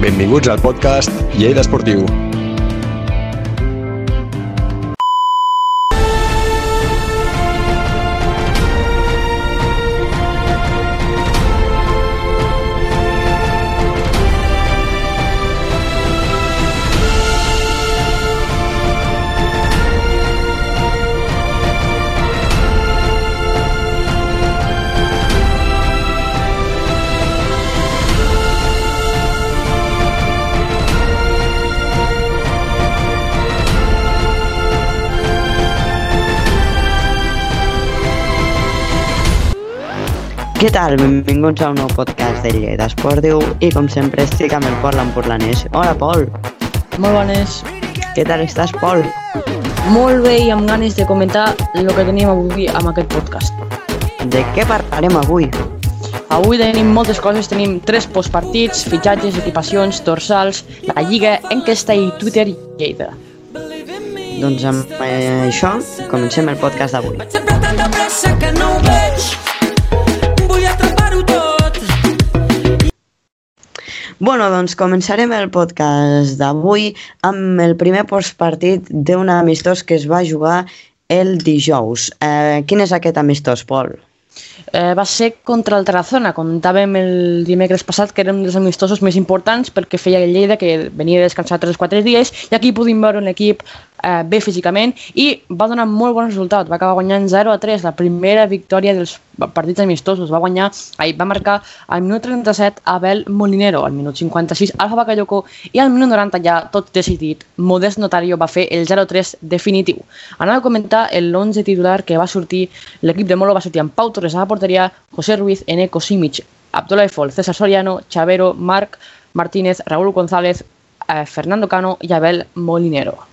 Benvinguts al podcast Lleida Esportiu. Què tal? Benvinguts a un nou podcast de Lleida Esportiu i com sempre estic amb el Pol Empurlanès. Hola Pol, Molt bones. què tal estàs Pol? Molt bé i amb ganes de comentar el que tenim avui amb aquest podcast. De què parlarem avui? Avui tenim moltes coses, tenim tres postpartits, fitxatges, equipacions, dorsals, la Lliga, enquesta i Twitter i Lleida. Doncs amb eh, això comencem el podcast d'avui. Sempre tanta pressa que no ho veig. Bueno, doncs començarem el podcast d'avui amb el primer postpartit d'un amistós que es va jugar el dijous. Eh, quin és aquest amistós, Pol? Eh, va ser contra el Tarazona, comentàvem el dimecres passat que era un dels amistosos més importants perquè feia el Lleida que venia de descansar 3 o 4 dies i aquí podíem veure un equip eh, bé físicament i va donar molt bon resultat, va acabar guanyant 0 a 3, la primera victòria dels partits amistosos, va guanyar, ai, va marcar al minut 37 Abel Molinero, al minut 56 Alfa Bacallocó i al minut 90 ja tot decidit, Modest Notario va fer el 0-3 definitiu. Anava a comentar el 11 titular que va sortir, l'equip de Molo va sortir amb Pau Torres a la porteria, José Ruiz, Eneco Simic, Abdullah Fol, César Soriano, Chavero, Marc Martínez, Raúl González, eh, Fernando Cano i Abel Molinero.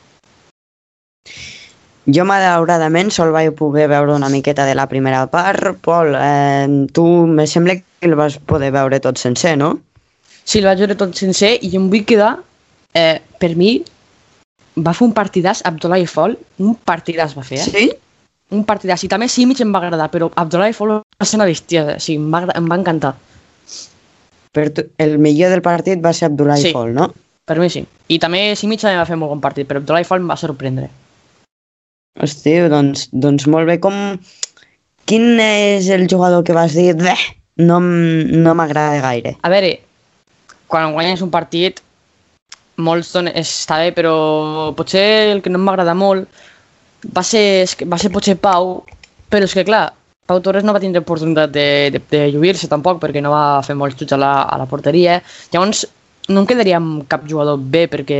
Jo, malauradament, sol vaig poder veure una miqueta de la primera part. Pol, eh, tu me sembla que el vas poder veure tot sencer, no? Sí, el vaig veure tot sencer i em vull quedar, eh, per mi, va fer un partidàs Abdullah Fol, un partidàs va fer, eh? Sí? Un partidàs. I també Simic em va agradar, però Abdullah Fol va ser una bestiesa, sí, em va, em va encantar. Per tu, el millor del partit va ser Abdullah Sí. Fol, no? Per mi sí. I també Simic també va fer molt bon partit, però Abdullah Fol em va sorprendre. Hosti, doncs, doncs molt bé. Com... Quin és el jugador que vas dir? Beh, no, no m'agrada gaire. A veure, quan guanyes un partit, molts donen, està bé, però potser el que no m'agrada molt va ser, va ser potser Pau, però és que clar, Pau Torres no va tindre oportunitat de, de, de lluir-se tampoc perquè no va fer molts xuts a la, a la porteria. Llavors, no em quedaria amb cap jugador bé perquè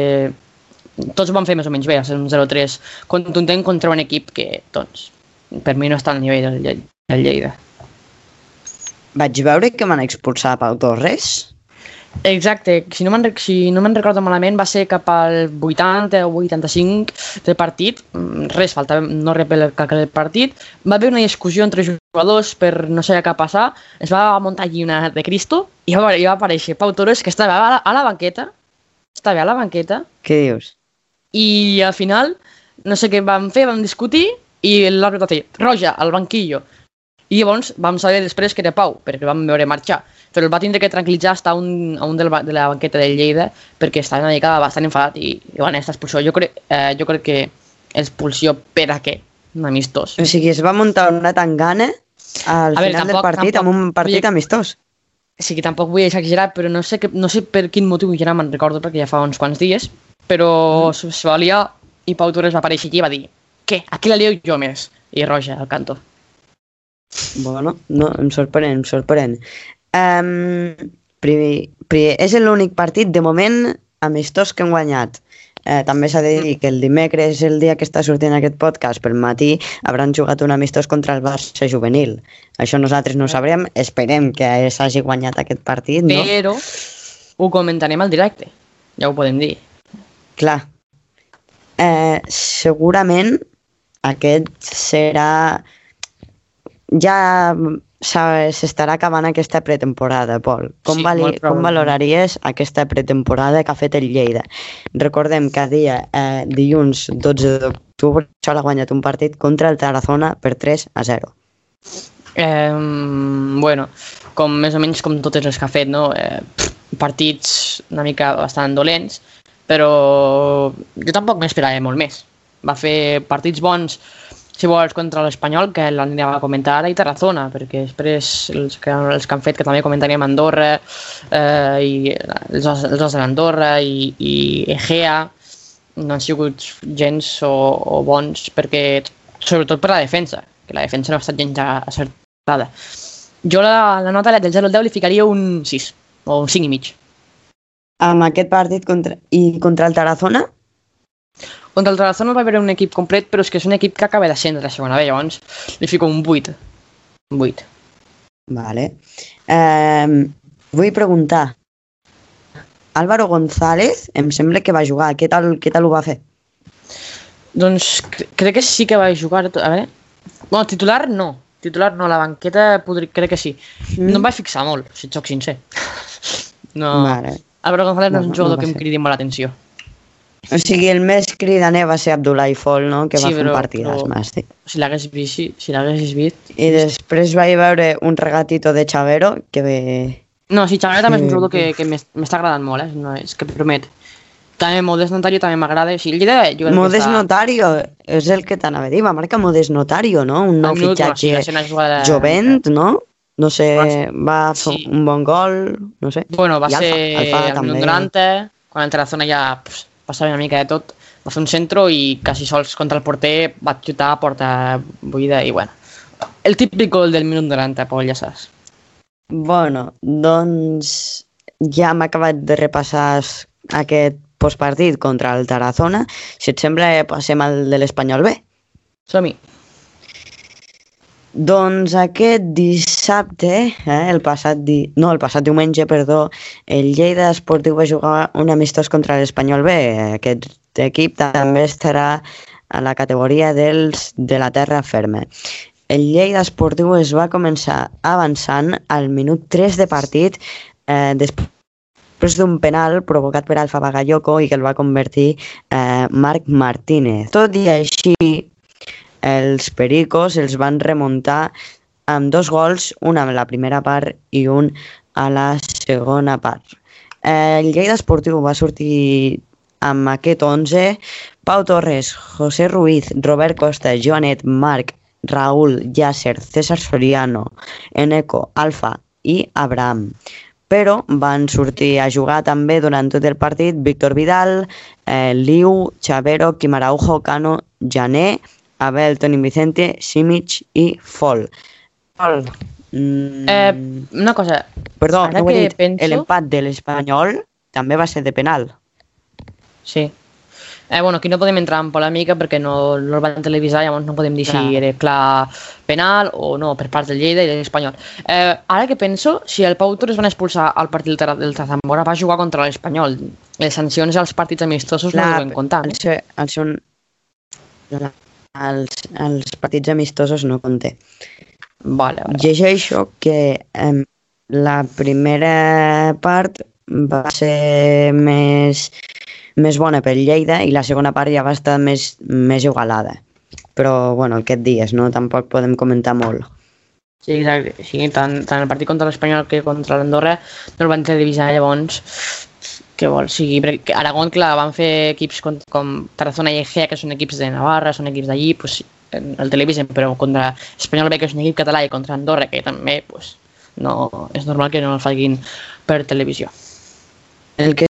tots van fer més o menys bé, a ser un 0-3 contundent contra un equip que, doncs, per mi no està al nivell del, Lle- del Lleida. Vaig veure que van expulsar Pau Torres. Exacte, si no me'n si no me'n recordo malament va ser cap al 80 o 85 del partit, Mm, res, faltava no rep el partit, va haver una discussió entre jugadors per no saber què passar, es va muntar allí una de Cristo i va, i va aparèixer Pau Torres que estava a la, a la banqueta, estava a la banqueta Què dius? I al final no sé què vam fer, vam discutir i l'àrbitre va dir, roja, al banquillo. I llavors vam saber després que era Pau, perquè vam veure marxar. Però el va tindre que tranquil·litzar hasta un, a un del, de la banqueta del Lleida perquè estava una mica bastant enfadat i, i bueno, aquesta expulsió. Jo crec, eh, jo crec que expulsió per a què? Un amistós. O sigui, es va muntar una tangana al A veure, final del tampoc- partit tampoc- amb un partit vull- amistós. Sí que tampoc vull exagerar, però no sé, que, no sé per quin motiu, ja no me'n recordo perquè ja fa uns quants dies, però mm. se va liar i Pau Torres va aparèixer aquí i va dir què? Aquí la lieu jo més. I roja al canto. Bueno, no, em sorprèn, em sorprèn. Um, primer, primer, és l'únic partit, de moment, amistós que hem guanyat. Eh, també s'ha de dir que el dimecres, el dia que està sortint aquest podcast, pel matí, hauran jugat un amistós contra el Barça juvenil. Això nosaltres no ho sabrem, esperem que s'hagi guanyat aquest partit, no? Però ho comentarem al directe. Ja ho podem dir. Clar. Eh, segurament aquest serà... Ja s'estarà acabant aquesta pretemporada, Pol. Com, Sí, vali, com valoraries aquesta pretemporada que ha fet el Lleida? Recordem que a dia eh, dilluns 12 d'octubre sol ha guanyat un partit contra el Tarazona per 3 a 0. Eh, bueno, com més o menys com totes les que ha fet, no? Eh, partits una mica bastant dolents, però jo tampoc m'esperava molt més. Va fer partits bons, si vols, contra l'Espanyol, que l'anirem a comentar ara, i Tarazona, perquè després els que, els que han fet, que també comentaríem Andorra, eh, i els, els de l'Andorra i, i Egea, no han sigut gens o, o bons, perquè, sobretot per la defensa, que la defensa no ha estat gens acertada. Jo la, la nota del 0 al 10 li ficaria un 6, o un 5 i mig. Amb aquest partit contra... i contra el Tarazona, Contra el Tarazona va haver un equip complet, però és que és un equip que acaba d'ascendre a la segona B, llavors li fico un 8. Un 8. Vale. Eh, vull preguntar. Álvaro González, em sembla que va jugar. Què tal, què tal ho va fer? Doncs cre crec que sí que va jugar... A veure... Bueno, titular no. Titular no, a la banqueta podri... crec que sí. Mm. No em vaig fixar molt, si et soc sincer. No. Vale. Álvaro González no, és No, un jugador no va que em cridi molt l'atenció. O sigui, el més cridaner va ser Abdullah Fall, no? Que va Sí, fer però- un partidàs però- màstic. Si l'hagués vist, sí, si l'haguessis vist... I després vaig veure un regatito de Chavero que ve... No, sí, Xavier també és un Sí. jugador que, que m'es- m'està agradant molt, eh? No, és que promet. També Modest Notario també m'agrada. O sigui, jo Modest està- Notario, és el que t'anava a dir, va marcar Modest Notario, no? Un nou no, sí, fitxatge va jugada- jovent, no? No sé, va fer Sí. un bon gol, no sé. Bueno, va I ser Alfa, Alfa minut 90, quan entra a la zona ja pues, passava una mica de tot. Va fer un centro i quasi sols contra el porter va xutar a porta buida i bueno. El típic gol del minut 90, Pol, ja saps. Bueno, doncs ja hem acabat de repassar aquest postpartit contra el Tarazona. Si et sembla, passem al de l'Espanyol B. Som-hi. Doncs aquest dissabte, eh, el passat di... no, el passat diumenge, perdó, el Lleida Esportiu va jugar un amistós contra l'Espanyol B. Aquest equip també estarà a la categoria dels de la terra ferma. El Lleida Esportiu es va començar avançant al minut 3 de partit eh, després d'un penal provocat per Alfa Bagayoko i que el va convertir eh, Marc Martínez. Tot i així, els Pericos els van remuntar amb dos gols, un a la primera part i un a la segona part. El Lleida Esportiu va sortir amb aquest 11, Pau Torres, José Ruiz, Robert Costa, Joanet, Marc, Raúl, Yasser, César Soriano, Eneco, Alfa i Abraham. Però van sortir a jugar també durant tot el partit Víctor Vidal, eh, Liu, Chavero, Quimaraujo, Cano, Jané, Abel, Toni Vicente, Simic i Fol. Fol. Mm, Eh, una cosa, perdó, ara no ho he que dit. penso- L'empat de l'Espanyol també va ser de penal. sí. Eh, bueno, aquí no podem entrar en polèmica perquè no, no el van televisar, llavors no podem dir Clar. si era clar penal o no per part del Lleida i de l'Espanyol. Eh, ara que penso, si el Pau Torres van expulsar al partit del, Zamora va jugar contra l'Espanyol. Les sancions als partits amistosos no ho deuen comptar. el seu, el seu, la- els, els partits amistosos no conté. Vale, vale. Llegeixo que em, la primera part va ser més, més bona pel Lleida i la segona part ja va estar més, més igualada. Però, bueno, el que et digues, no? Tampoc podem comentar molt. Sí, exacte. Sí, tant, tant el partit contra l'Espanyol que contra l'Andorra no el van televisar, llavors què vol? Sí, perquè Aragón, clar, van fer equips com, com Tarazona i Egea, que són equips de Navarra, són equips d'allí, pues, el televisen, però contra Espanyol B, que és un equip català, i contra Andorra, que també pues, no, és normal que no el facin per televisió. El que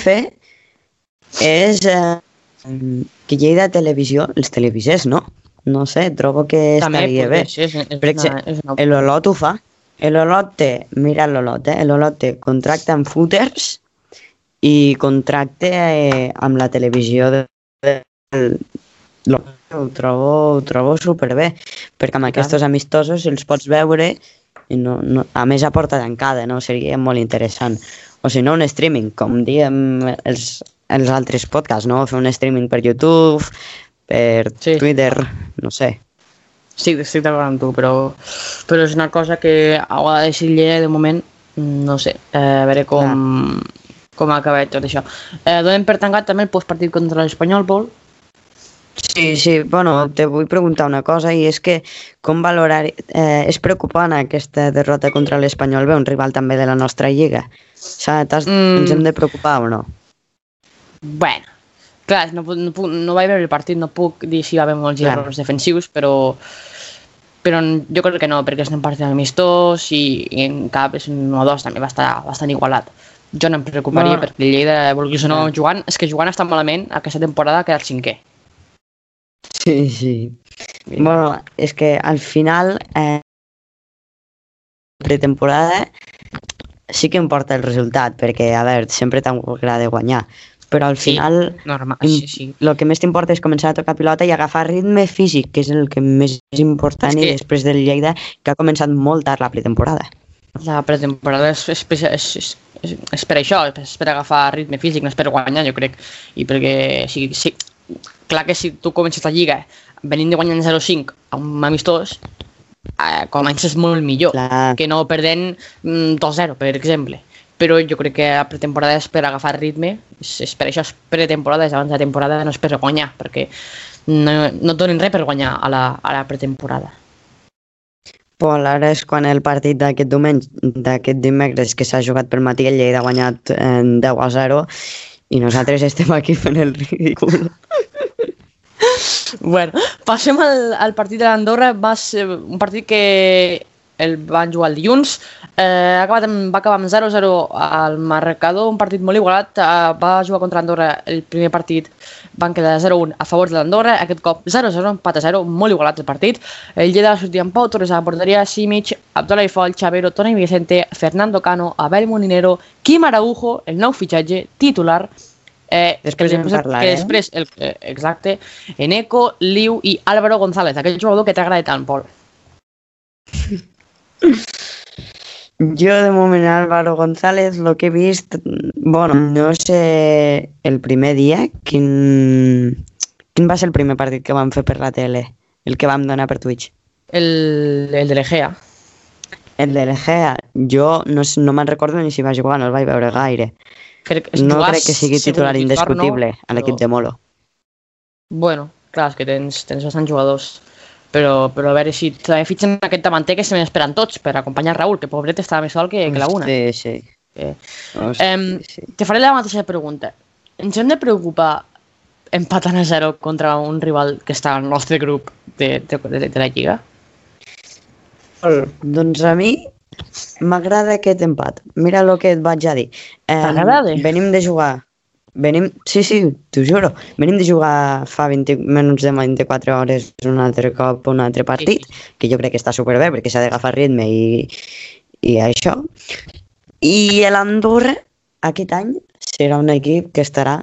fer és eh, que Lleida Televisió els televisés, no? No sé, trobo que També estaria bé. ser, és, és, Per una, exemple, és una... L'Olot ho fa. L'Olot té, mira l'Olot, eh? L'Olot té contracte amb footers i contracte eh, amb la televisió de, de, de ho trobo, ho trobo superbé, perquè amb aquests amistosos els pots veure i no, no, a més a porta tancada, no? Seria molt interessant. O si no, un streaming, com diem els, els altres podcasts, no? Fer un streaming per YouTube, per Sí. Twitter, no sé. Sí, estic d'acord amb tu, però, però és una cosa que decidir Lleida de moment, no sé, eh, a veure com, com ha acabat tot això. Eh, donem per tancat també el postpartit contra l'Espanyol, Pol? Sí, sí, bueno, te vull preguntar una cosa i és que com valorar... Eh, és preocupant aquesta derrota contra l'Espanyol, bé, un rival també de la nostra lliga. O sigui, t'has- Mm. ens hem de preocupar o no? Bueno, clar, no, no, puc, no vaig veure el partit, no puc dir si hi va haver molts Clar. errors defensius, però, però jo crec que no, perquè és un partit amistós i, i en cap és un 1-2 també va estar bastant igualat. Jo no em preocuparia No. perquè el Lleida, vulguis o no, Clar. jugant, és que jugant està malament aquesta temporada ha quedat cinquè. Sí, sí. Bueno, és que al final, eh, pretemporada, sí que importa el resultat, perquè, a veure, sempre t'agrada guanyar, però al Sí. final Normal, Im- sí, sí. el que més t'importa és començar a tocar pilota i agafar ritme físic, que és el que més és important És i que- després del Lleida, que ha començat molt tard la pretemporada. La pretemporada és, és, és, és, és, és per això, és per agafar ritme físic, no és per guanyar, jo crec. I perquè, sí, sí, clar que si tu comences la lliga venint de guanyar 0-5 a un amistós, eh, comences molt millor Clar. que no perdent mm, 2-0, per exemple. Però jo crec que la pretemporada és per agafar ritme, és, és per això és pretemporada, és abans de temporada, no és per guanyar, perquè no, no et donen res per guanyar a la, a la pretemporada. Pol, ara és quan el partit d'aquest d'aquest dimecres que s'ha jugat pel matí, el Lleida ha guanyat eh, 10 a 0 i nosaltres estem aquí fent el ridícul. Bueno, passem al, al partit de l'Andorra. Va ser un partit que el van jugar el dilluns. Eh, ha acabat amb, va acabar amb 0-0 al marcador, un partit molt igualat. Eh, va jugar contra l'Andorra el primer partit, van quedar 0-1 a favor de l'Andorra. Aquest cop 0-0, empat a 0, molt igualat el partit. El Lleida va sortir amb Pau Torres a la porteria, Simic, Abdoulaye Foll, Chavero, Toni Vicente, Fernando Cano, Abel Molinero, Quim Araujo, el nou fitxatge titular, Eh, Després que parlarem. que després el, eh, exacte, Eneco, Liu i Álvaro González, aquell jugador que t'agrada tant, Pol. Jo, de moment, Álvaro González, el que he vist, bueno, no sé el primer dia, quin, quin va ser el primer partit que vam fer per la tele, el que vam donar per Twitch. El, el de l'Egea. El de l'Egea, jo no, no me'n recordo ni si va jugar, no el vaig veure gaire. Crec, No crec que sigui titular no, indiscutible a l'equip però- de Molo. Bueno, clar, és que tens, tens bastants jugadors. Però, però a veure si també fitxen aquest davanter que se m'esperen tots per acompanyar Raúl, que pobret estava més sol que, que la una. Sí, sí. Em, sí. te faré la mateixa pregunta. Ens hem de preocupar empatant a zero contra un rival que està al nostre grup de, de, de, de la Lliga? Doncs a mi m'agrada aquest empat. Mira el que et vaig a dir. Eh, T'agrada? Venim de jugar... Venim... Sí, sí, t'ho juro. Venim de jugar fa 20, menys de 24 hores un altre cop un altre partit, que jo crec que està superbé perquè s'ha d'agafar ritme i, i això. I l'Andorra aquest any serà un equip que estarà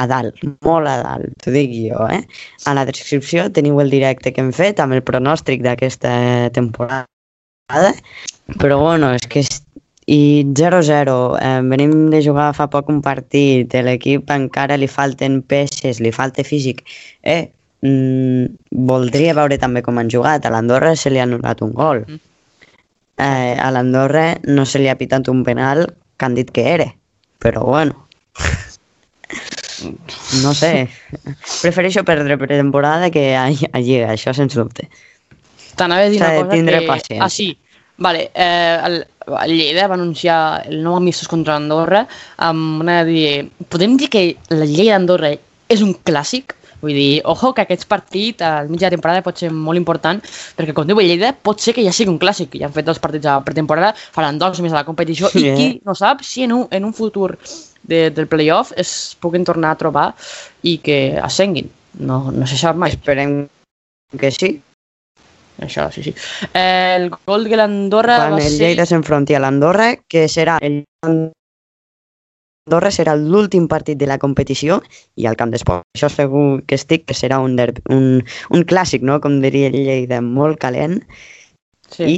a dalt, molt a dalt, t'ho dic jo, eh? A la descripció teniu el directe que hem fet amb el pronòstic d'aquesta temporada, però bueno, és que. I 0-0, eh, venim de jugar fa poc un partit, l'equip encara li falten peces, li falta físic. Eh, mm, voldria veure també com han jugat, a l'Andorra se li ha anul·lat un gol. Mm. Eh, a l'Andorra no se li ha pitat un penal que han dit que era, però bueno. No sé, prefereixo perdre per temporada que a, a Lliga, això sens dubte. T'anava a dir una cosa tindre que... paciència. Ah, sí. Vale, eh, el, el Lleida va anunciar el nou amistós contra Andorra amb una dir... Podem dir que la Lleida d'Andorra és un clàssic? Vull dir, ojo que aquest partit al mig de temporada pot ser molt important perquè com diu el Lleida pot ser que ja sigui un clàssic. Ja han fet dos partits a pretemporada, faran dos més a la competició i Yeah. qui no sap si en un, en un futur de, del playoff es puguin tornar a trobar i que ascenguin. No, no se sap mai. Esperem que sí. Això, sí, sí. El gol de l'Andorra va el ser... Lleida s'enfronti a l'Andorra, que serà el Andorra serà l'últim partit de la competició i al camp d'esport. Això segur que estic, que serà un, derbi, un, un clàssic, no? com diria el Lleida, molt calent Sí. i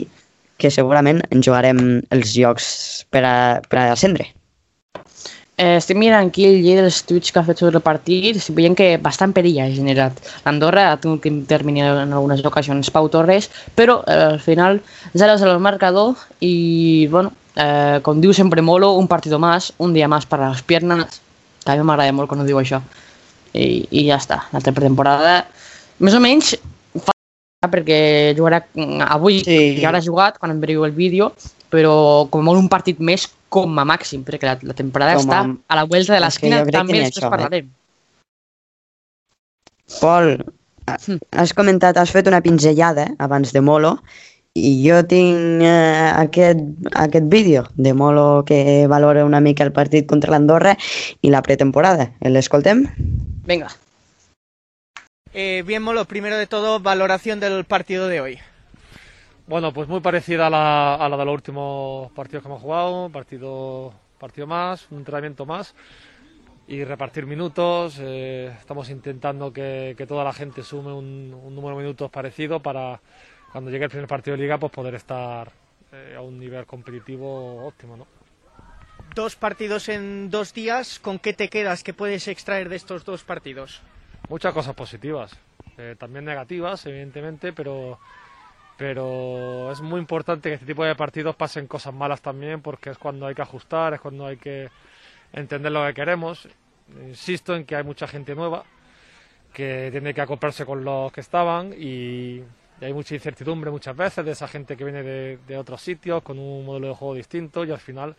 que segurament en jugarem els jocs per a, per a ascendre. Eh, estic mirant aquí el llei dels tuits que ha fet sobre el partit i veient que bastant perill ha generat. L'Andorra ha tingut que intervenir en algunes ocasions Pau Torres, però eh, al final 0-0 el marcador i, bueno, eh, com diu sempre Molo, un partido más, un dia más para las piernas. També m'agrada molt quan ho diu això. I, I ja està. La pretemporada Més o menys fa perquè jugarà mm, avui Sí. ja haurà jugat quan em veieu el vídeo, però com a molt un partit més com a màxim, perquè la, la temporada Com a- està a la vuelta de l'esquina, també després això, eh? parlarem. Pol, Hm. has comentat, has fet una pinzellada abans de Molo i jo tinc eh, aquest, aquest vídeo de Molo que valora una mica el partit contra l'Andorra i la pretemporada. L'escoltem? Vinga. Eh, bien, Molo, primero de todo, valoración del partido de hoy. Bueno, pues muy parecida a la, a la de los últimos partidos que hemos jugado, partido, partido más, un entrenamiento más y repartir minutos. eh, estamos intentando que, que toda la gente sume un, un número de minutos parecido para cuando llegue el primer partido de liga pues poder estar eh, a un nivel competitivo óptimo, ¿no? Dos partidos en dos días, ¿con qué te quedas? ¿Qué puedes extraer de estos dos partidos? muchas cosas positivas, eh, también negativas, evidentemente, pero, pero es muy importante que este tipo de partidos pasen cosas malas también, porque es cuando hay que ajustar, es cuando hay que entender lo que queremos. Insisto en que hay mucha gente nueva que tiene que acoplarse con los que estaban y, hay mucha incertidumbre muchas veces de esa gente que viene de, de otros sitios con un modelo de juego distinto y al final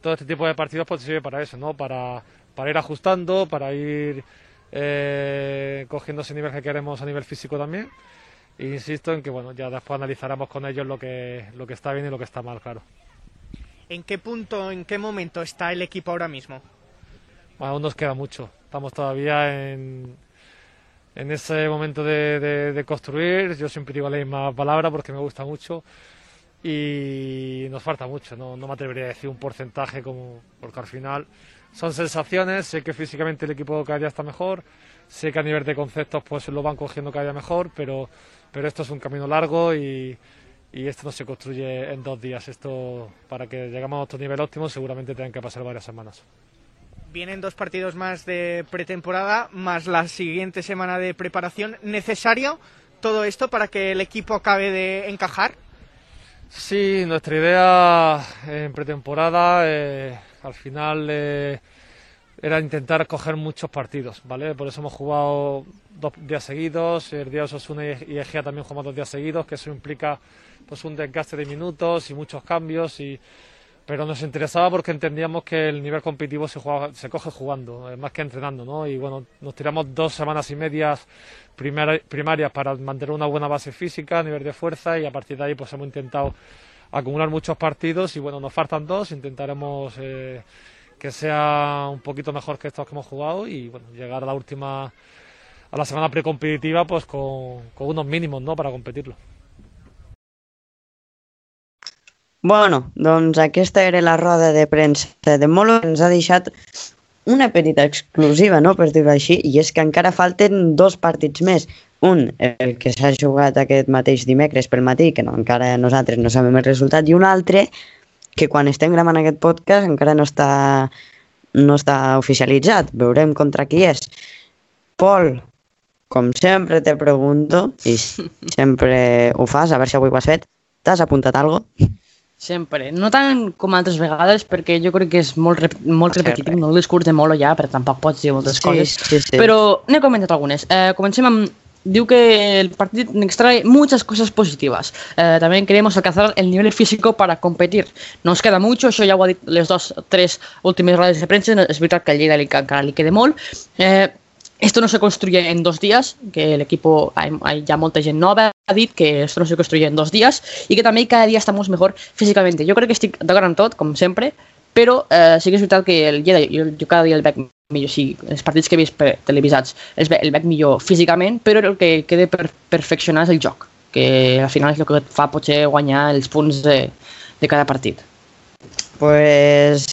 todo este tipo de partidos pues sirve para eso, ¿no? Para, para ir ajustando, para ir eh, cogiendo ese nivel que queremos a nivel físico también. E insisto en que bueno, ya después analizaremos con ellos lo que, lo que está bien y lo que está mal, claro. ¿En qué punto, en qué momento está el equipo ahora mismo? Bueno, aún nos queda mucho. Estamos todavía en, en ese momento de, de- de construir. Yo siempre digo la misma palabra porque me gusta mucho. Y nos falta mucho. No, no me atrevería a decir un porcentaje como, porque al final son sensaciones. Sé que físicamente el equipo cada día está mejor. Sé que a nivel de conceptos pues lo van cogiendo cada día mejor. Pero, pero esto es un camino largo y, y esto no se construye en dos días. Esto, para que lleguemos a otro nivel óptimo, seguramente tengan que pasar varias semanas. Vienen dos partidos más de pretemporada, más la siguiente semana de preparación. ¿Necesario todo esto para que el equipo acabe de encajar? Sí, nuestra idea en pretemporada eh, al final eh, era intentar coger muchos partidos, ¿vale? Por eso hemos jugado dos días seguidos, el día de Osasuna y Egea también jugamos dos días seguidos, que eso implica pues un desgaste de minutos y muchos cambios y pero nos interesaba porque entendíamos que el nivel competitivo se, juega- se coge jugando, eh, más que entrenando, ¿no? Y bueno, nos tiramos dos semanas y medias primarias para mantener una buena base física, nivel de fuerza, y a partir de ahí pues hemos intentado acumular muchos partidos y bueno, nos faltan dos, intentaremos eh, que sea un poquito mejor que estos que hemos jugado y bueno, llegar a la última, a la semana precompetitiva pues con, con unos mínimos, ¿no? Para competirlo. Bueno, doncs aquesta era la roda de premsa de Molo ens ha deixat una petita exclusiva, no?, per dir-ho així, i és que encara falten dos partits més. Un, el que s'ha jugat aquest mateix dimecres pel matí, que no, encara nosaltres no sabem el resultat, i un altre que quan estem gravant aquest podcast encara no està, no està oficialitzat. Veurem contra qui és. Pol, com sempre te pregunto, i sempre ho fas, a veure si avui ho has fet, t'has apuntat alguna cosa? Sempre. No tant com altres vegades, perquè jo crec que és molt, rep molt repetitiu, no el discurs de Molo ja, però tampoc pots dir moltes Sí, coses. sí, sí. Pero n'he comentat algunes. Eh, comencem amb... Diu que el partido extrae muchas cosas positivas. Eh, también queremos alcanzar el nivel físico para competir. Nos queda mucho, això ja ho ha dit les dos, tres últimes rodes de premsa. És veritat que al Lleida li, encara li queda molt. Eh, esto no se construye en dos días, que el equipo, hay, hay ya mucha gente nova, ha dit que esto no se construye en dos días y que també cada dia estamos mejor físicamente. Jo crec que estic d'acord amb tot, com sempre, però eh, sí que és veritat que el Lleida, jo, jo cada dia el veig millor, sí, els partits que he vist televisats els ve, el veig millor físicament, però el que queda per perfeccionar és el joc, que al final és el que et fa potser guanyar els punts de, de cada partit. Pues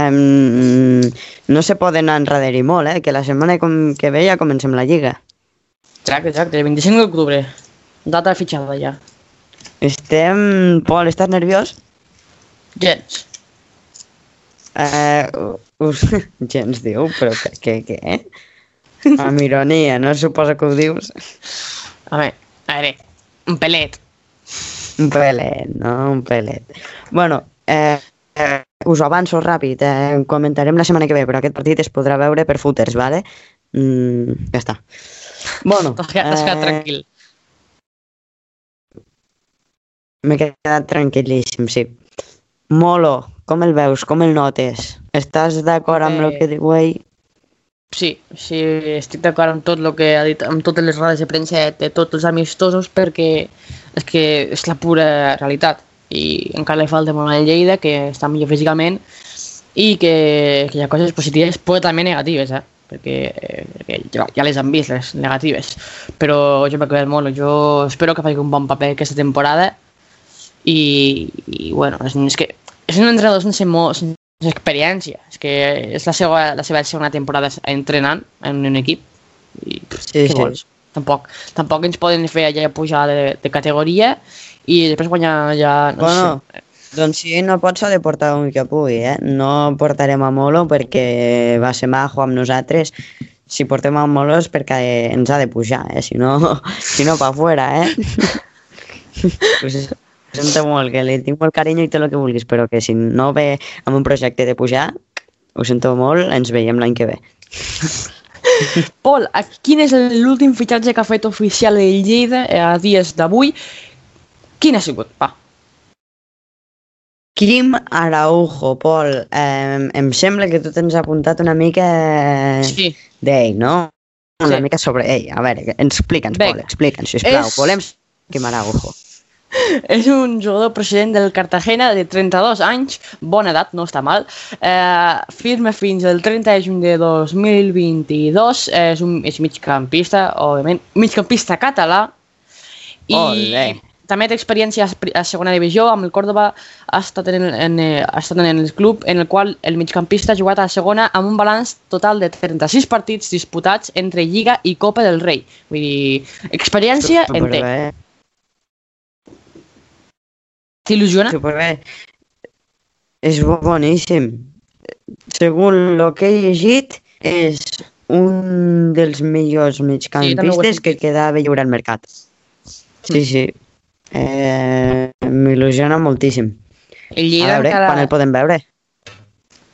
em, no se poden enrere molt, eh? que la setmana com que ve ja comencem la lliga. Exacte, exacte, el 25 d'octubre, data fitxada ja. Estem... Pol, estàs nerviós? Gens. Eh, us... Gens diu, però què, què, què? Amb ironia, no suposa que ho dius? A veure, a veure, un pelet. Un pelet, no? Un pelet. Bueno, eh, eh, us avanço ràpid, eh, comentarem la setmana que ve, però aquest partit es podrà veure per footers, vale? Mm, ja està. Bueno, t'has quedat eh, tranquil. M'he quedat tranquil·líssim, sí. Molo, com el veus? Com el notes? Estàs d'acord amb el Eh, que diu ell? Sí, sí, estic d'acord amb tot el que ha dit, amb totes les rodes de premsa de tots els amistosos, perquè és que és la pura realitat. I encara li falta molt a Lleida, que està millor físicament, i que, que hi ha coses positives, però també negatives, eh? perquè, eh, perquè ja, ja les han vist, les negatives. Però jo m'he quedat molt, jo espero que faci un bon paper aquesta temporada i, i bueno, és, és que és un entrenador sense, mo, sense experiència, és que és la seva, la seva segona temporada entrenant en un equip i Sí, què sí. vols? Tampoc, tampoc ens poden fer allà pujar de, de categoria i després guanyar ja, no Bueno, sé, Doncs si no pot, s'ha de portar un que pugui, eh? No portarem a Molo perquè va ser majo amb nosaltres. Si portem a Molo és perquè ens ha de pujar, eh? Si no, si no pa fora, eh? Ho sento molt, que li tinc molt carinyo i tot el que vulguis, però que si no ve amb un projecte de pujar, ho sento molt, ens veiem l'any que ve. Pol, quin és l'últim fitxatge que ha fet oficial el Lleida eh, a dies d'avui? Quin ha sigut? Va. Quim Araujo, Pol, eh, em sembla que tu tens apuntat una mica Sí. d'ell, no? Una Sí. mica sobre ell. A veure, explica'ns, Pol, explica'ns, sisplau. És- Volem Quim Araujo. És un jugador procedent del Cartagena de 32 anys, bona edat, no està mal. Eh, firma fins al 30 de juny de 2022, eh, és un és migcampista, òbviament, migcampista català, i Olé. també té experiència a segona divisió, amb el Córdoba ha estat en, en, eh, ha estat en el club en el qual el migcampista ha jugat a segona amb un balanç total de 36 partits disputats entre Lliga i Copa del Rei. Vull dir, experiència en té. T'il·lusiona? superbé. És bo- boníssim. Segons el que he llegit, és un dels millors migcampistes que sentit. quedava lliure al mercat. Sí, sí. Eh, M'il·lusiona moltíssim. El A veure, encara... quan el podem veure?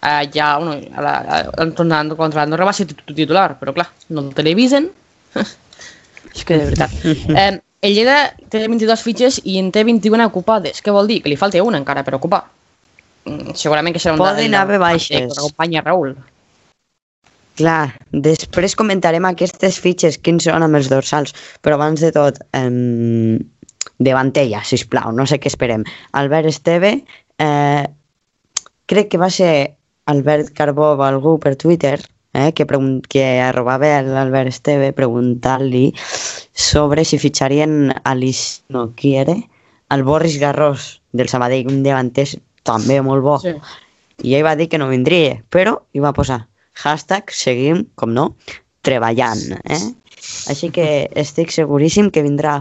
eh, ja, bueno, a la, a, contra, contra l'Andorra va ser titu- titular, però clar, no el televisen. és que de veritat. Eh, el Lleida té 22 fitxes i en té 21 ocupades. Què vol dir? Que li falta una encara per ocupar. Mm, Segurament que serà un Poden haver baixes. Acompanya Raül. Clar, després comentarem aquestes fitxes, quins són amb els dorsals, però abans de tot, eh, davantella, sisplau, no sé què esperem. Albert Esteve, eh, crec que va ser Albert Carbó o algú per Twitter, eh, que, que arrobava l'Albert Esteve preguntant-li sobre si fitxarien a l'Is... no, qui era? El Boris Garros del Sabadell, un davanter també molt bo. Sí. I ell va dir que no vindria, però hi va posar hashtag seguim, com no, treballant. Eh? Així que estic seguríssim que vindrà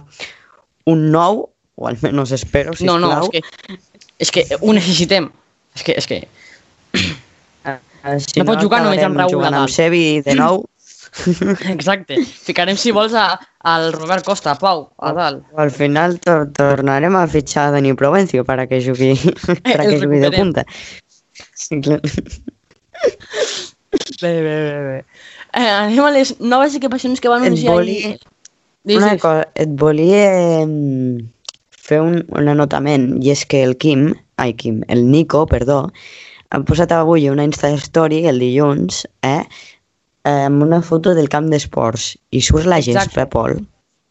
un nou, o almenys espero, No, sisplau. no, és que, és que ho necessitem. És que, és que si no pot jugar només amb jugant Nadal. amb Sevi de nou, Exacte. Ficarem, si vols, a, al Robert Costa, a Pau, a dalt. al final tor tornarem a fitxar a Dani Provencio para que jugui, para que jugui de punta. Sí, clar. Bé, bé, bé, bé. Eh, anem a les noves equipacions que van anunciar volia- ahir. Una cosa, et volia mm, fer un, un anotament, i és que el Quim, ai Quim, el Nico, perdó, ha posat avui una Insta Story el dilluns, eh, eh, amb una foto del camp d'esports, i surt la Exacte. gespa, Pol,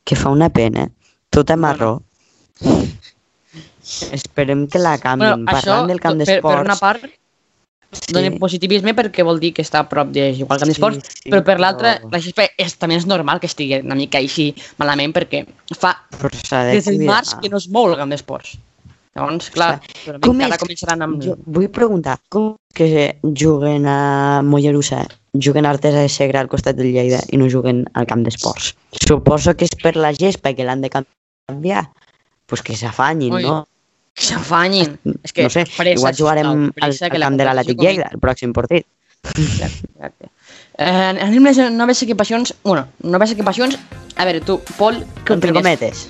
que fa una pena, tota marró. Esperem que la canvin. Bueno, això, Parlant del camp per, per d'esports... una part, sí. dona positivisme perquè vol dir que està a prop de jugar al camp Sí, d'esports, sí, però per l'altra, però- la gespa és, també és normal que estigui una mica així malament perquè fa Però des del març que no es mou el camp d'esports. Llavors, clar, Com com ara és? començaran amb... Jo vull preguntar, com que juguen a Mollerussa, juguen a Artesa de Segre al costat del Lleida i no juguen al camp d'esports? Suposo que és per la gespa que l'han de canviar. Pues que s'afanyin, no? Que s'afanyin. És que no sé, pressa, igual jugarem sisplau, al, pressa, al la camp de l'Atlètic Lleida, el pròxim partit. Exacte, exacte. Eh, anem a les noves equipacions. Bueno, noves equipacions... A veure, tu, Pol, Entre cometes.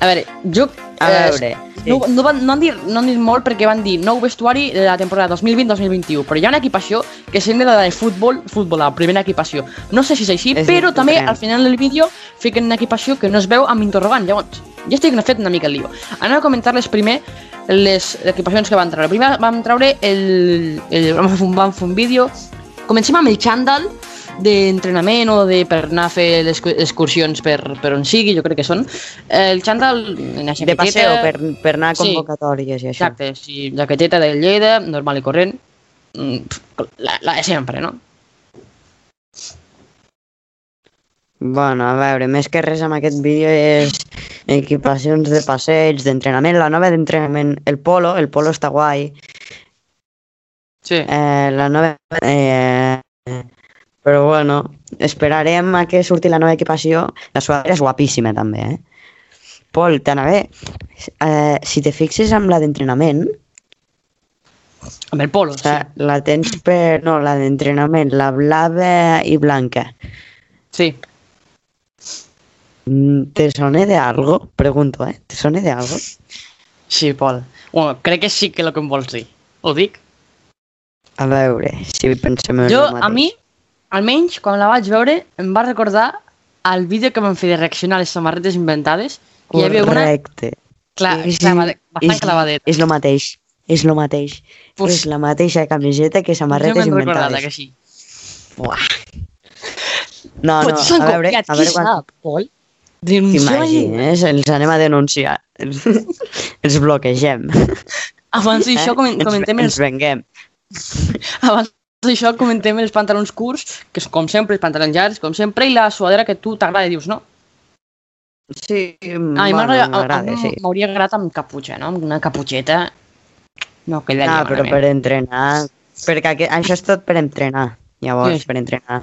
A veure, jo... A eh, veure, no, no, van, no, han dit, no han dit molt perquè van dir nou vestuari de la temporada 2020-2021, però hi ha una equipació que sembla la de futbol, futbol, la primera equipació. No sé si és així, És però també al final del vídeo fiquen una equipació que no es veu amb interrogant. Llavors, ja estic fet una mica el lío. Anem a comentar-les primer les equipacions que van treure. Primer vam treure el... el vam, fer un, vam fer un vídeo. Comencem amb el xandall d'entrenament o de per anar a fer les cu- excursions per, per on sigui, jo crec que són. El xandall, una De jaqueteta... passeo, per, per anar a Sí. convocatòries i això. Exacte, sí, jaqueteta de Lleida, normal i corrent. Mm, La, la de sempre, no? Bueno, a veure, més que res amb aquest vídeo és equipacions de passeig, d'entrenament, la nova d'entrenament, el polo, el polo està guai, Sí. eh, la nova... Eh, però bueno, esperarem a que surti la nova equipació, la suadera és guapíssima també, eh? Pol, t'anava... Eh, si te fixes amb la d'entrenament, Amb el polo, sí. la, tens per... No, la d'entrenament, la blava i blanca. Sí. Mm, ¿Te sone de algo? Pregunto, ¿eh? ¿Te sone de algo? Sí, Pol. Bueno, crec que sí que el que em vols dir. Ho dic? A veure, si pensem en Jo, el mateix. a mi, almenys, quan la vaig veure, em va recordar el vídeo que vam fer de reaccionar a les samarretes inventades. que Hi havia una... Correcte. Clar, clavade- bastant és, clavadeta. És lo mateix, és lo mateix. Pues- és la mateixa camiseta que Jo samarretes inventades. que sí. Buah. No, no, Potser s'han a veure, copiat, a veure quan... sap, Pol? Denunciem allí. T'imagines, els anem a denunciar. Els, els bloquegem. Abans d'això Eh? comen- Ens- comentem Ens els, venguem. abans d'això comentem els pantalons curts, que són com sempre, els pantalons llargs, com sempre, i la suadera que tu t'agrada, dius, no? Sí, A mi bueno, m'agrada, sí. m'hauria agradat amb caputxa, no? Amb una caputxeta no quedaria Ah, però malament. per entrenar... Perquè aquest, això és tot per entrenar. Llavors, Sí. per entrenar.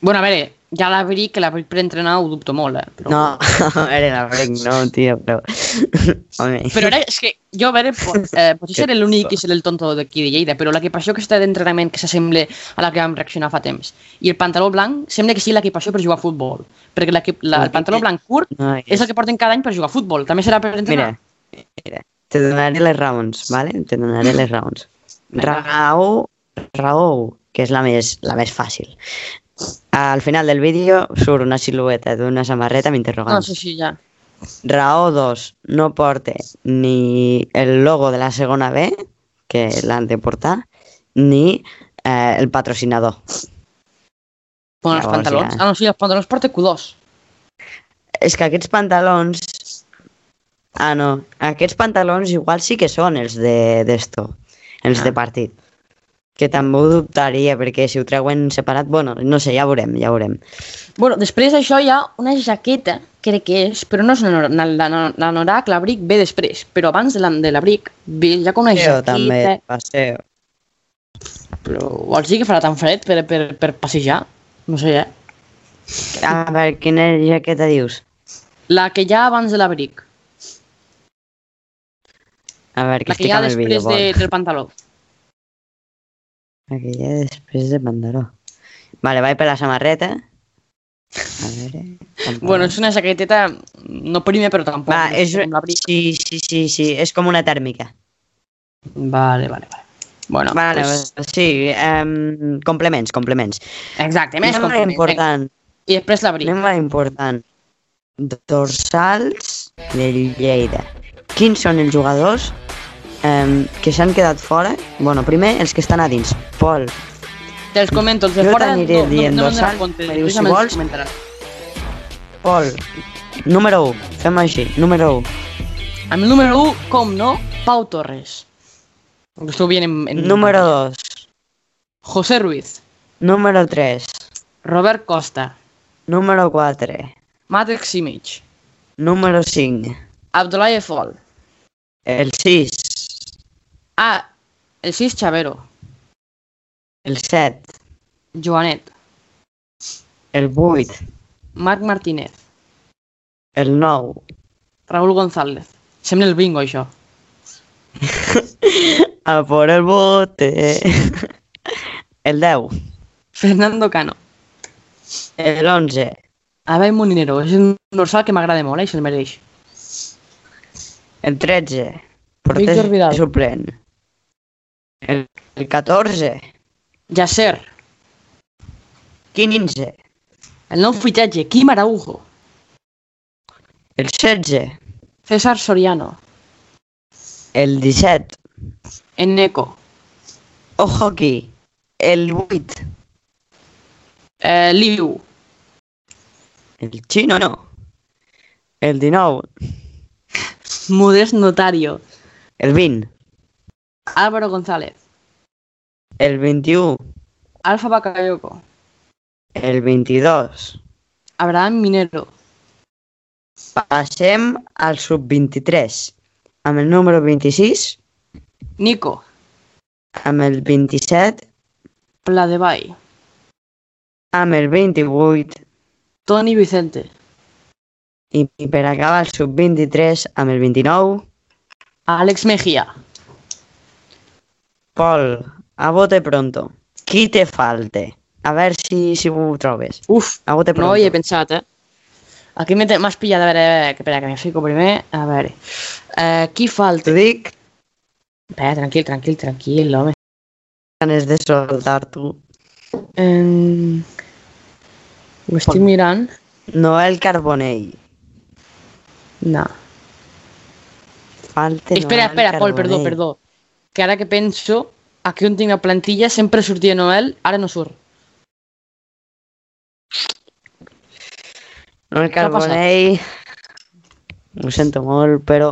Bueno, a veure, ja l'abric, que l'abric per entrenar ho dubto molt, eh? Però... No, a veure, la brec, no, tio, però... Però ara, és que jo, a veure, eh, potser seré l'únic i seré el tonto d'aquí de Lleida, però l'equipació que està d'entrenament que s'assembla a la que vam reaccionar fa temps, i el pantaló blanc sembla que sigui l'equipació per jugar a futbol, perquè la, el pantaló blanc curt No, és el que porten cada any per jugar a futbol, també serà per entrenar. Mira, mira, te donaré les raons, ¿vale? Te donaré les raons. Raó, raó, que és la més, la més fàcil. Al final del vídeo surt una silueta d'una samarreta amb No, interrogants. sí, sí, ja. Raó 2, no porta ni el logo de la segona B, que l'han de portar, ni eh, el patrocinador. Bueno, els pantalons. ja. Ah, no, sí, els pantalons porta Q2. És que aquests pantalons... Ah, no. Aquests pantalons igual sí que són els de d'esto, els Ah. de partit. Que també ho dubtaria, perquè si ho treuen separat, bueno, no sé, ja veurem, ja veurem. Bueno, després d'això hi ha una jaqueta, crec que és, però no és la, la, l'anorac, l'abric ve després, però abans de la- de l'abric ve ja com una jaqueta, també, paseo. però vols dir que farà tan fred per, per, per passejar? No sé, eh? A veure, quina jaqueta dius? La que ha abans de l'abric, A veure, que la que estic ha amb el vídeo, després de, del pantaló. La que després de pantaló. Vale, vaig per la samarreta. A veure... Bueno, és una jaqueteta, no primer, però tampoc. Va, és... Sí, sí, sí, sí, és com una tèrmica. Vale, vale, vale. Bueno, Vale, pues, sí, um, complements, complements. exacte, més Anem complements. important, I després l'abric. anem a important. Dorsals de Lleida. Quins són els jugadors um, que s'han quedat fora? Bueno, primer, els que estan a dins. Pol, Te'ls comento, els de Jo fora no, dient no, no, compte, si vols. Pol, número 1, fem així, número 1. Amb el número 1, com no, Pau Torres. Ho estou veient en, en... Número 2, José Ruiz, número 3, Robert Costa, número 4, Matrix Simic, número 5, Abdoulaye Fall, el 6, ah, el 6 Chavero, el 7, Joanet, el 8, Marc Martínez, el 9, Raúl González. Sembla el bingo, això. a por el bote, el 10, Fernando Cano, el 11, Abel Molinero. És un dorsal que m'agrada molt, eh, i se'l mereix. El 13, porter Víctor Vidal. suplent. El, el 14, Yasser. 15, El nou fitxatge, Quim Araujo. el 16, César Soriano. el 17, Eneco. ojo aquí, el 8, Eh, Liu. el chino no, el 19, Modest Notario. el 20, Álvaro González. El 21, Alfa Bakayoko. el 22. Abraham Minero. Passem al sub-23, amb el número 26, Nico. amb el 27, Pla de Vall. amb el 28 Toni Vicente. i, i per acabar el sub-23 amb el 29. Àlex Mejía. Pol, a bote pronto. Qui te falte? A veure si, si ho trobes. Uf, A bote pronto. no hi he pensat, eh? Aquí m'has pillat, a veure, que, espera, que me fico primer. A veure, eh, qui falta? T'ho dic, Espera, tranquil, tranquil, tranquil, home. ganes de soltar tu. Eh, ho estic mirant. Noel Carbonell. No. Falte espera, Noel espera, Pol, perdó, Carbonell. perdó. Que ara que penso, aquí on tinc la plantilla sempre sortia Noel, ara no surt. Noel? Carbonell, ho sento molt, però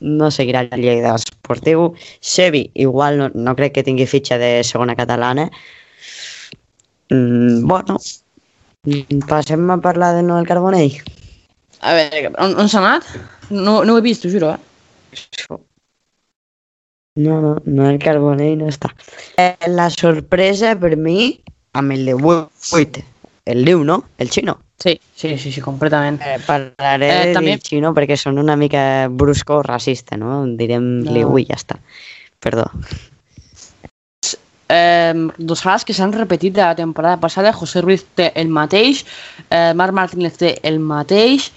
no seguirà el Lleida Esportiu. Sevi, igual no, no crec que tingui fitxa de segona catalana. Mm, bueno, passem a parlar de Noel Carbonell. A veure, on, on s'ha anat? No, no ho he vist, t'ho juro, eh? No, no, Noel Carbonell no està. Eh, la sorpresa per mi, amb el de 8, el Liu, no? El xino. Sí, sí, sí, sí, completament. Eh, parlaré Eh, eh, també- del xino perquè són una mica brusco o racista, no? Direm No. Liu i ja està. Perdó. Eh, dos frases que s'han repetit de la temporada passada. José Ruiz té el mateix, eh, Marc Martínez té el mateix,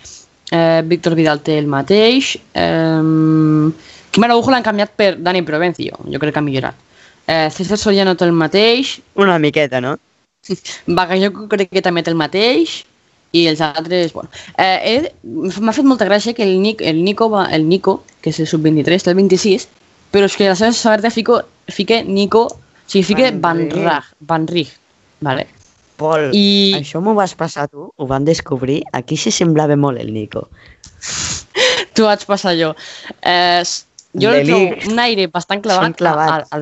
eh, Víctor Vidal té el mateix, eh, Quim Araujo l'han canviat per Dani Provencio, jo crec que ha millorat. Eh, César Soriano té el mateix, Una miqueta, no? Bagayoko crec que també té el mateix, i els altres, bueno. Eh, he- M'ha fet molta gràcia que el, Nic, el, Nico, va, el Nico, que és el sub-23, té el 26, però és que la seva saberta fico, fique Nico, o sigui, fique Van Van Rij. Raj, Van Rij, vale? Pol, I- això m'ho vas passar tu? Ho vam descobrir? Aquí se semblava molt el Nico. T'ho vaig passar jo. Eh, el Delic. trobo un aire bastant clavat, Són clavats. a, a.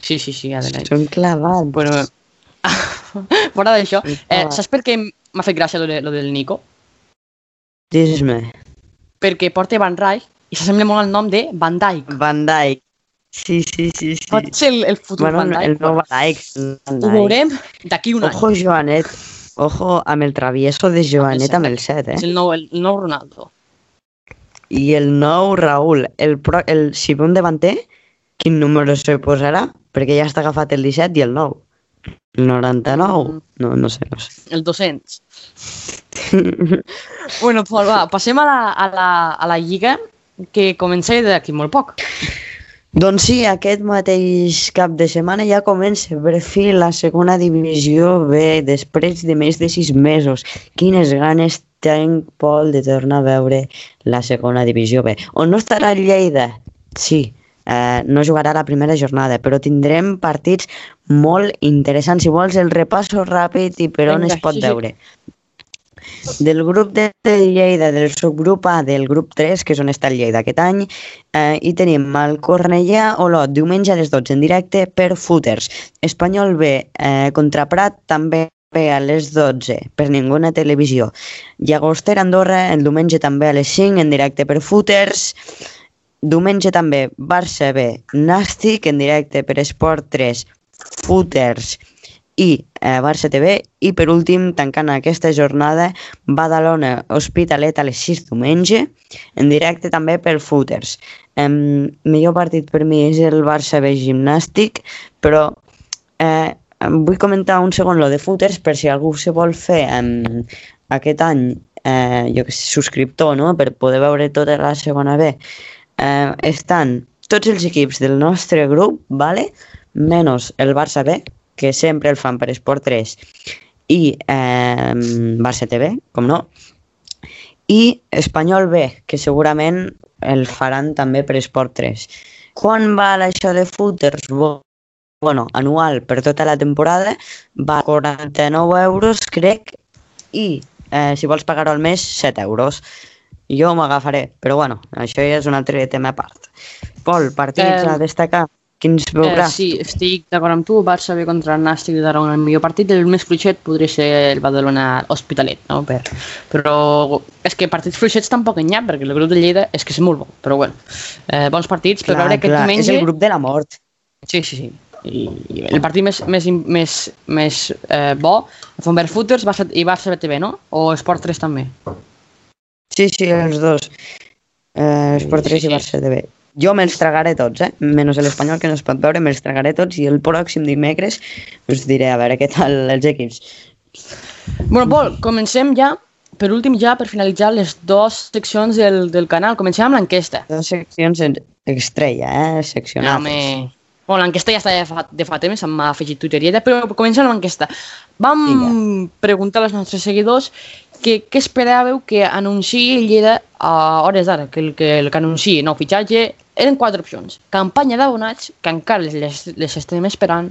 Sí, sí, sí, a Delic. Són clavats. Bueno, fora d'això, eh, saps per què m'ha fet gràcia lo, de, lo del Nico? Dis-me. Perquè porta Van Rij i s'assembla molt al nom de Van Dijk. Van Dijk. Sí, sí, sí, sí. Pot ser el, el futur bueno, Van Dijk. el nou Van Dijk. Van Ho Dijk. veurem d'aquí un any. Ojo, Joanet. Ojo amb el travieso de Joanet amb el set, És eh? el nou, el nou Ronaldo. I el nou Raül. El, pro, el, si ve un davanter, quin número se posarà? Perquè ja està agafat el 17 i el 9. El 99? No, no sé, no sé. El 200. bueno, Pol, va, passem a la, a la, a la Lliga, que comença d'aquí molt poc. Doncs sí, aquest mateix cap de setmana ja comença per fi la segona divisió B després de més de sis mesos. Quines ganes tenc, Pol, de tornar a veure la segona divisió B. On no estarà el Lleida? Sí, eh, no jugarà la primera jornada, però tindrem partits molt interessants. Si vols el repasso ràpid i per on Vinga, es pot sí, veure. Del grup de Lleida, del subgrup A del grup 3, que és on està el Lleida aquest any, eh, i tenim el Cornellà Olot diumenge a les 12 en directe per Footers. Espanyol B eh, contra Prat també a les 12 per Ninguna Televisió. Llagostera Andorra el diumenge també a les 5 en directe per Footers. Diumenge també Barça B Nàstic en directe per Esport 3 Footers i eh, Barça TV i per últim tancant aquesta jornada Badalona Hospitalet a les 6 diumenge en directe també per Footers em, millor partit per mi és el Barça B Gimnàstic però eh, vull comentar un segon lo de Footers per si algú se vol fer em, aquest any eh, jo que sé, subscriptor no? per poder veure tota la segona B eh, estan tots els equips del nostre grup, vale? menys el Barça B, que sempre el fan per Esport 3, i eh, Barça TV, com no, i Espanyol B, que segurament el faran també per Esport 3. Quan val això de footers? Bo- Bueno, anual per tota la temporada va a 49 euros, crec, i eh, si vols pagar-ho al mes, 7 euros. Jo m'agafaré, però bueno, això ja és un altre tema a part. Pol, partits Eh, a destacar? Quins Eh, veuràs? sí, estic d'acord amb tu. Barça ve contra el Nàstic de Tarragona el millor partit. El més fluixet podria ser el Badalona Hospitalet, no? Per, però és que partits fluixets tampoc n'hi ha, perquè el grup de Lleida és que és molt bo. Però bueno, eh, bons partits. Per veure aquest clar, diumenge... és el grup de la mort. Sí, sí, sí. I, i el partit més, més, més, més eh, bo, Fonbert Footers Barça, i Barça BTV, no? O Esport 3 també? Sí, sí, els dos. Eh, Esport 3 Sí, sí. i Barça TV. Jo me'ls tragaré tots, eh? Menys l'espanyol que no es pot veure, me'ls tragaré tots i el pròxim dimecres us diré a veure què tal els equips. Bueno, Pol, comencem ja, per últim ja, per finalitzar les dues seccions del, del canal. Comencem amb l'enquesta. Dos seccions en estrella, eh? Seccionades. Home, bueno, l'enquesta ja està de fa, de fa temps, m'ha afegit Twitterieta, però comencem amb l'enquesta. Vam Vinga. preguntar als nostres seguidors que, què esperàveu que anunciï Lleida a hores d'ara, que el que, el que anunciï nou fitxatge, eren quatre opcions. Campanya d'abonats, que encara les, les, estem esperant,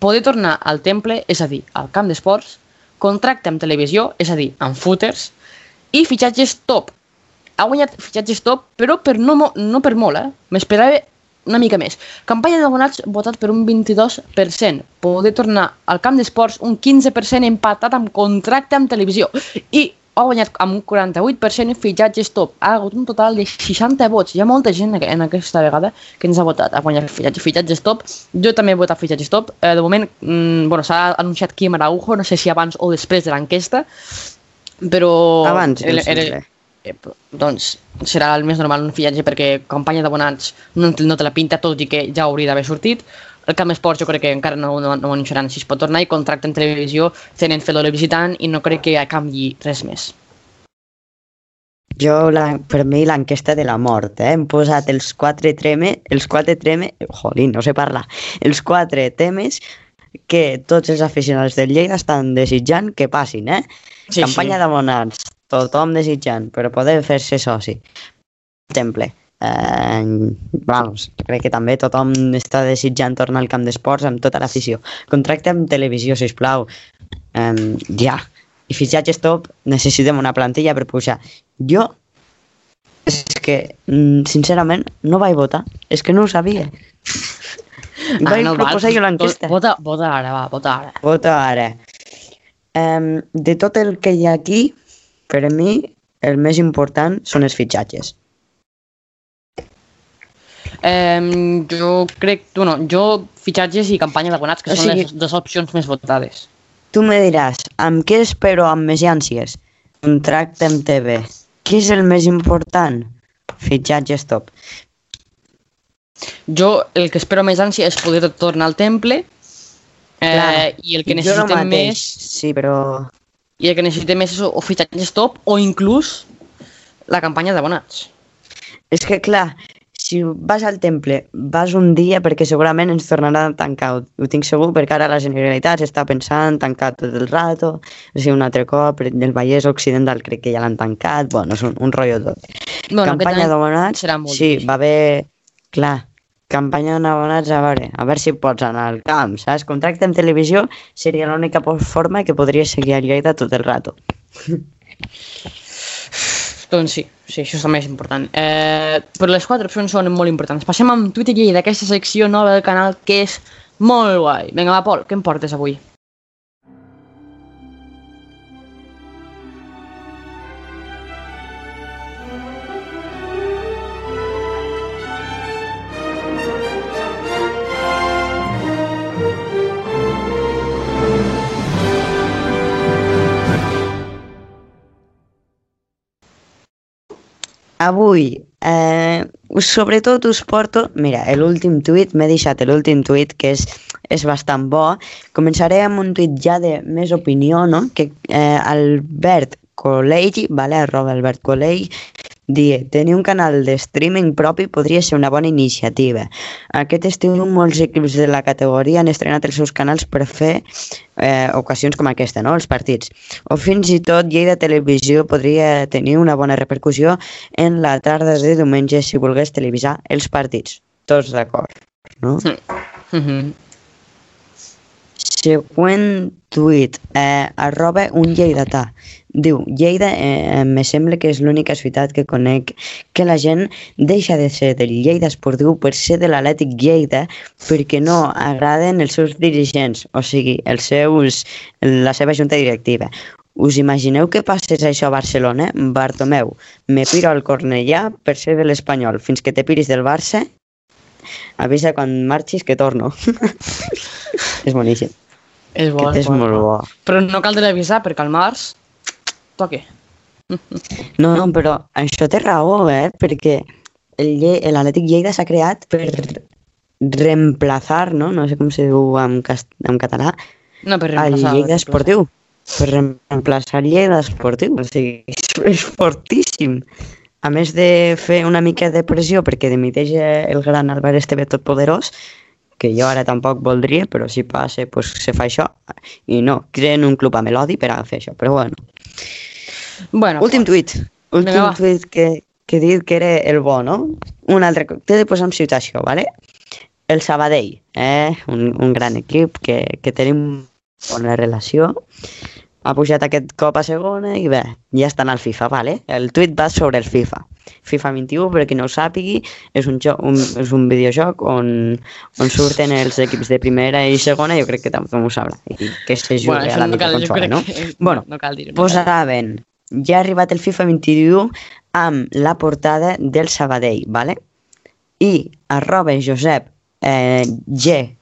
poder tornar al temple, és a dir, al camp d'esports, contracte amb televisió, és a dir, amb footers, i fitxatges top. Ha guanyat fitxatges top, però per no, no per molt, eh? M'esperava una mica més. Campanya d'abonats votat per un 22%. Poder tornar al camp d'esports un 15% empatat amb contracte amb televisió. I ha guanyat amb un 48% fitxatges top. Ha hagut un total de 60 vots. Hi ha molta gent en aquesta vegada que ens ha votat. Ha guanyat fitxatges, fitxatges top. Jo també he votat fitxatges top. Eh, de moment, mm, bueno, s'ha anunciat Quim Araujo, no sé si abans o després de l'enquesta, però... Abans, era- era-. Eh, doncs serà el més normal un fitxatge perquè campanya d'abonats no, no te la pinta tot i que ja hauria d'haver sortit el camp esports jo crec que encara no, no, no anunciaran si es pot tornar i contracte en televisió tenen de visitant i no crec que canvi res més Jo, la, per mi, l'enquesta de la mort, eh? Hem posat els quatre treme, els quatre treme, jolín, no sé parlar, els quatre temes que tots els aficionats del Lleida estan desitjant que passin, eh? Sí, Campanya sí. d'abonats, tothom desitjant, però poder fer-se soci. Exemple, eh, vamos, crec que també tothom està desitjant tornar al camp d'esports amb tota l'afició. Contracte amb televisió, si plau. Eh, ja. I fitxatges top, necessitem una plantilla per pujar. Jo, és que, mm, sincerament, no vaig votar. És que no ho sabia. vaig Ah, proposar val, jo l'enquesta. Vota, vota ara, va, vota ara. Vota ara. Um, de tot el que hi ha aquí, per a mi, el més important són els fitxatges. Eh, jo crec, bueno, jo fitxatges i campanya d'abonats, que O són sigui- les dues opcions més votades. Tu me diràs, amb què espero amb més ànsies? Contracte amb TV. Què és el més important? Fitxatges top. Jo el que espero més ànsia és poder tornar al temple eh, Clar, i el que necessitem mateix, més Sí, però... i el que necessitem més és o fitxatges top o inclús la campanya d'abonats. És que, clar, si vas al temple, vas un dia perquè segurament ens tornarà a tancar. Ho, ho tinc segur perquè ara la Generalitat està pensant tancar tot el rato, o sigui, un altre cop, el Vallès Occidental crec que ja l'han tancat, bueno, és un, un rotllo tot. Bueno, campanya d'abonats, sí, va haver... Clar, campanya d'abonats, a veure, a veure si pots anar al camp, saps? Contracte en televisió seria l'única forma que podria seguir a Lleida tot el rato. Doncs sí, sí, això és el més important. Eh, però les quatre opcions són molt importants. Passem amb Twitter i d'aquesta secció nova del canal que és molt guai. Vinga, va, Pol, què em portes avui? Avui, eh, sobretot us porto... Mira, l'últim tuit, m'he deixat l'últim tuit, que és, és bastant bo. Començaré amb un tuit ja de més opinió, no? Que eh, Albert Colegi, vale, arroba Albert Colegi, Die, tenir un canal de streaming propi podria ser una bona iniciativa. Aquest estiu molts equips de la categoria han estrenat els seus canals per fer eh, ocasions com aquesta, no? els partits. O fins i tot Lleida Televisió podria tenir una bona repercussió en la tarda de diumenge si volgués televisar els partits. Tots d'acord, no? Mhm. Següent tuit, eh, arroba un lleidatà. Diu, Lleida eh, me sembla que és l'única ciutat que conec que la gent deixa de ser del Lleida Esportiu per ser de l'Atlètic Lleida perquè no agraden els seus dirigents, o sigui, els seus, la seva junta directiva. Us imagineu que passés això a Barcelona? Bartomeu, me piro al Cornellà per ser de l'Espanyol. Fins que te piris del Barça, avisa quan marxis que torno. és boníssim. És bo, Aquest és molt bo. Però no cal televisar perquè al març toque. No, no, però això té raó, eh? Perquè el l'Atlètic Lleida s'ha creat per reemplazar, no? No sé com se diu en, cast en català, No, per reemplaçar. Lleida Esportiu. Per reemplaçar el Lleida Esportiu. O sigui, és, és fortíssim. A més de fer una mica de pressió perquè dimiteix el gran Albert Esteve Totpoderós, que jo ara tampoc voldria, però si passa, pues, se fa això. I no, creen un club a Melodi per a fer això. Però bueno, Bueno, Últim tuit. Últim Vinga, va. tuit que, que he dit que era el bo, no? Un altre... co- T'he de posar en situació, ¿vale? El Sabadell, eh? un, un gran equip que, que tenim bona relació. Ha pujat aquest cop a segona i bé, ja estan al FIFA, ¿vale? El tuit va sobre el FIFA. FIFA 21, per qui no ho sàpigui, és un, joc, un, és un videojoc on, on surten els equips de primera i segona, jo crec que també ho sabrà, i que se juga bueno, a això la no cal, crec no? que... Bueno, no cal dir-ho. posaven ja ha arribat el FIFA 21 amb la portada del Sabadell, ¿vale? I arroba Josep eh, G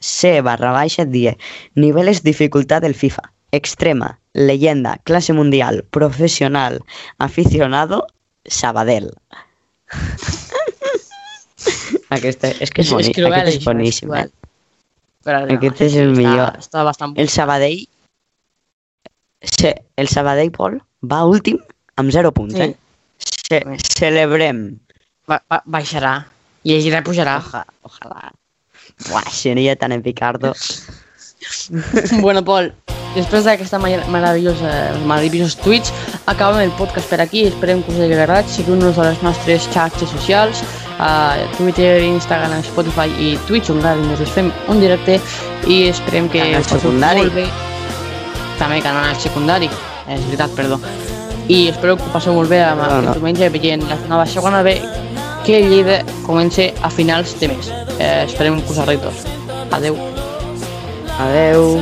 C barra baixa die niveles dificultad del FIFA extrema, leyenda, clase mundial, profesional, aficionado, Sabadell. Aquesta, és que és, boni, cruel, aquest és boníssim, cruel. eh? Però, no, Aquest és el està, millor. Està bastant... El Sabadell se, el Sabadell, Pol, va últim amb 0 punts, Sí. eh? Ce celebrem. Va, va, baixarà. I el Girard pujarà. Oja, ojalà. Buah, seria tan epicardo. bueno, Pol, després d'aquesta meravellosa, meravellosos tuits, acabem el podcast per aquí. Esperem que us hagi agradat. Seguiu-nos a les nostres xarxes socials, a Twitter, Instagram, Spotify i Twitch, on cada dimecres fem un directe i esperem que passeu secundari. molt bé. També canal secundari, és veritat, perdó. I espero que ho passeu molt bé amb No, no. diumenge veient la nova segona B que Lleida comença a finals de mes. Eh, esperem que us agradi tot. Adeu. Adeu.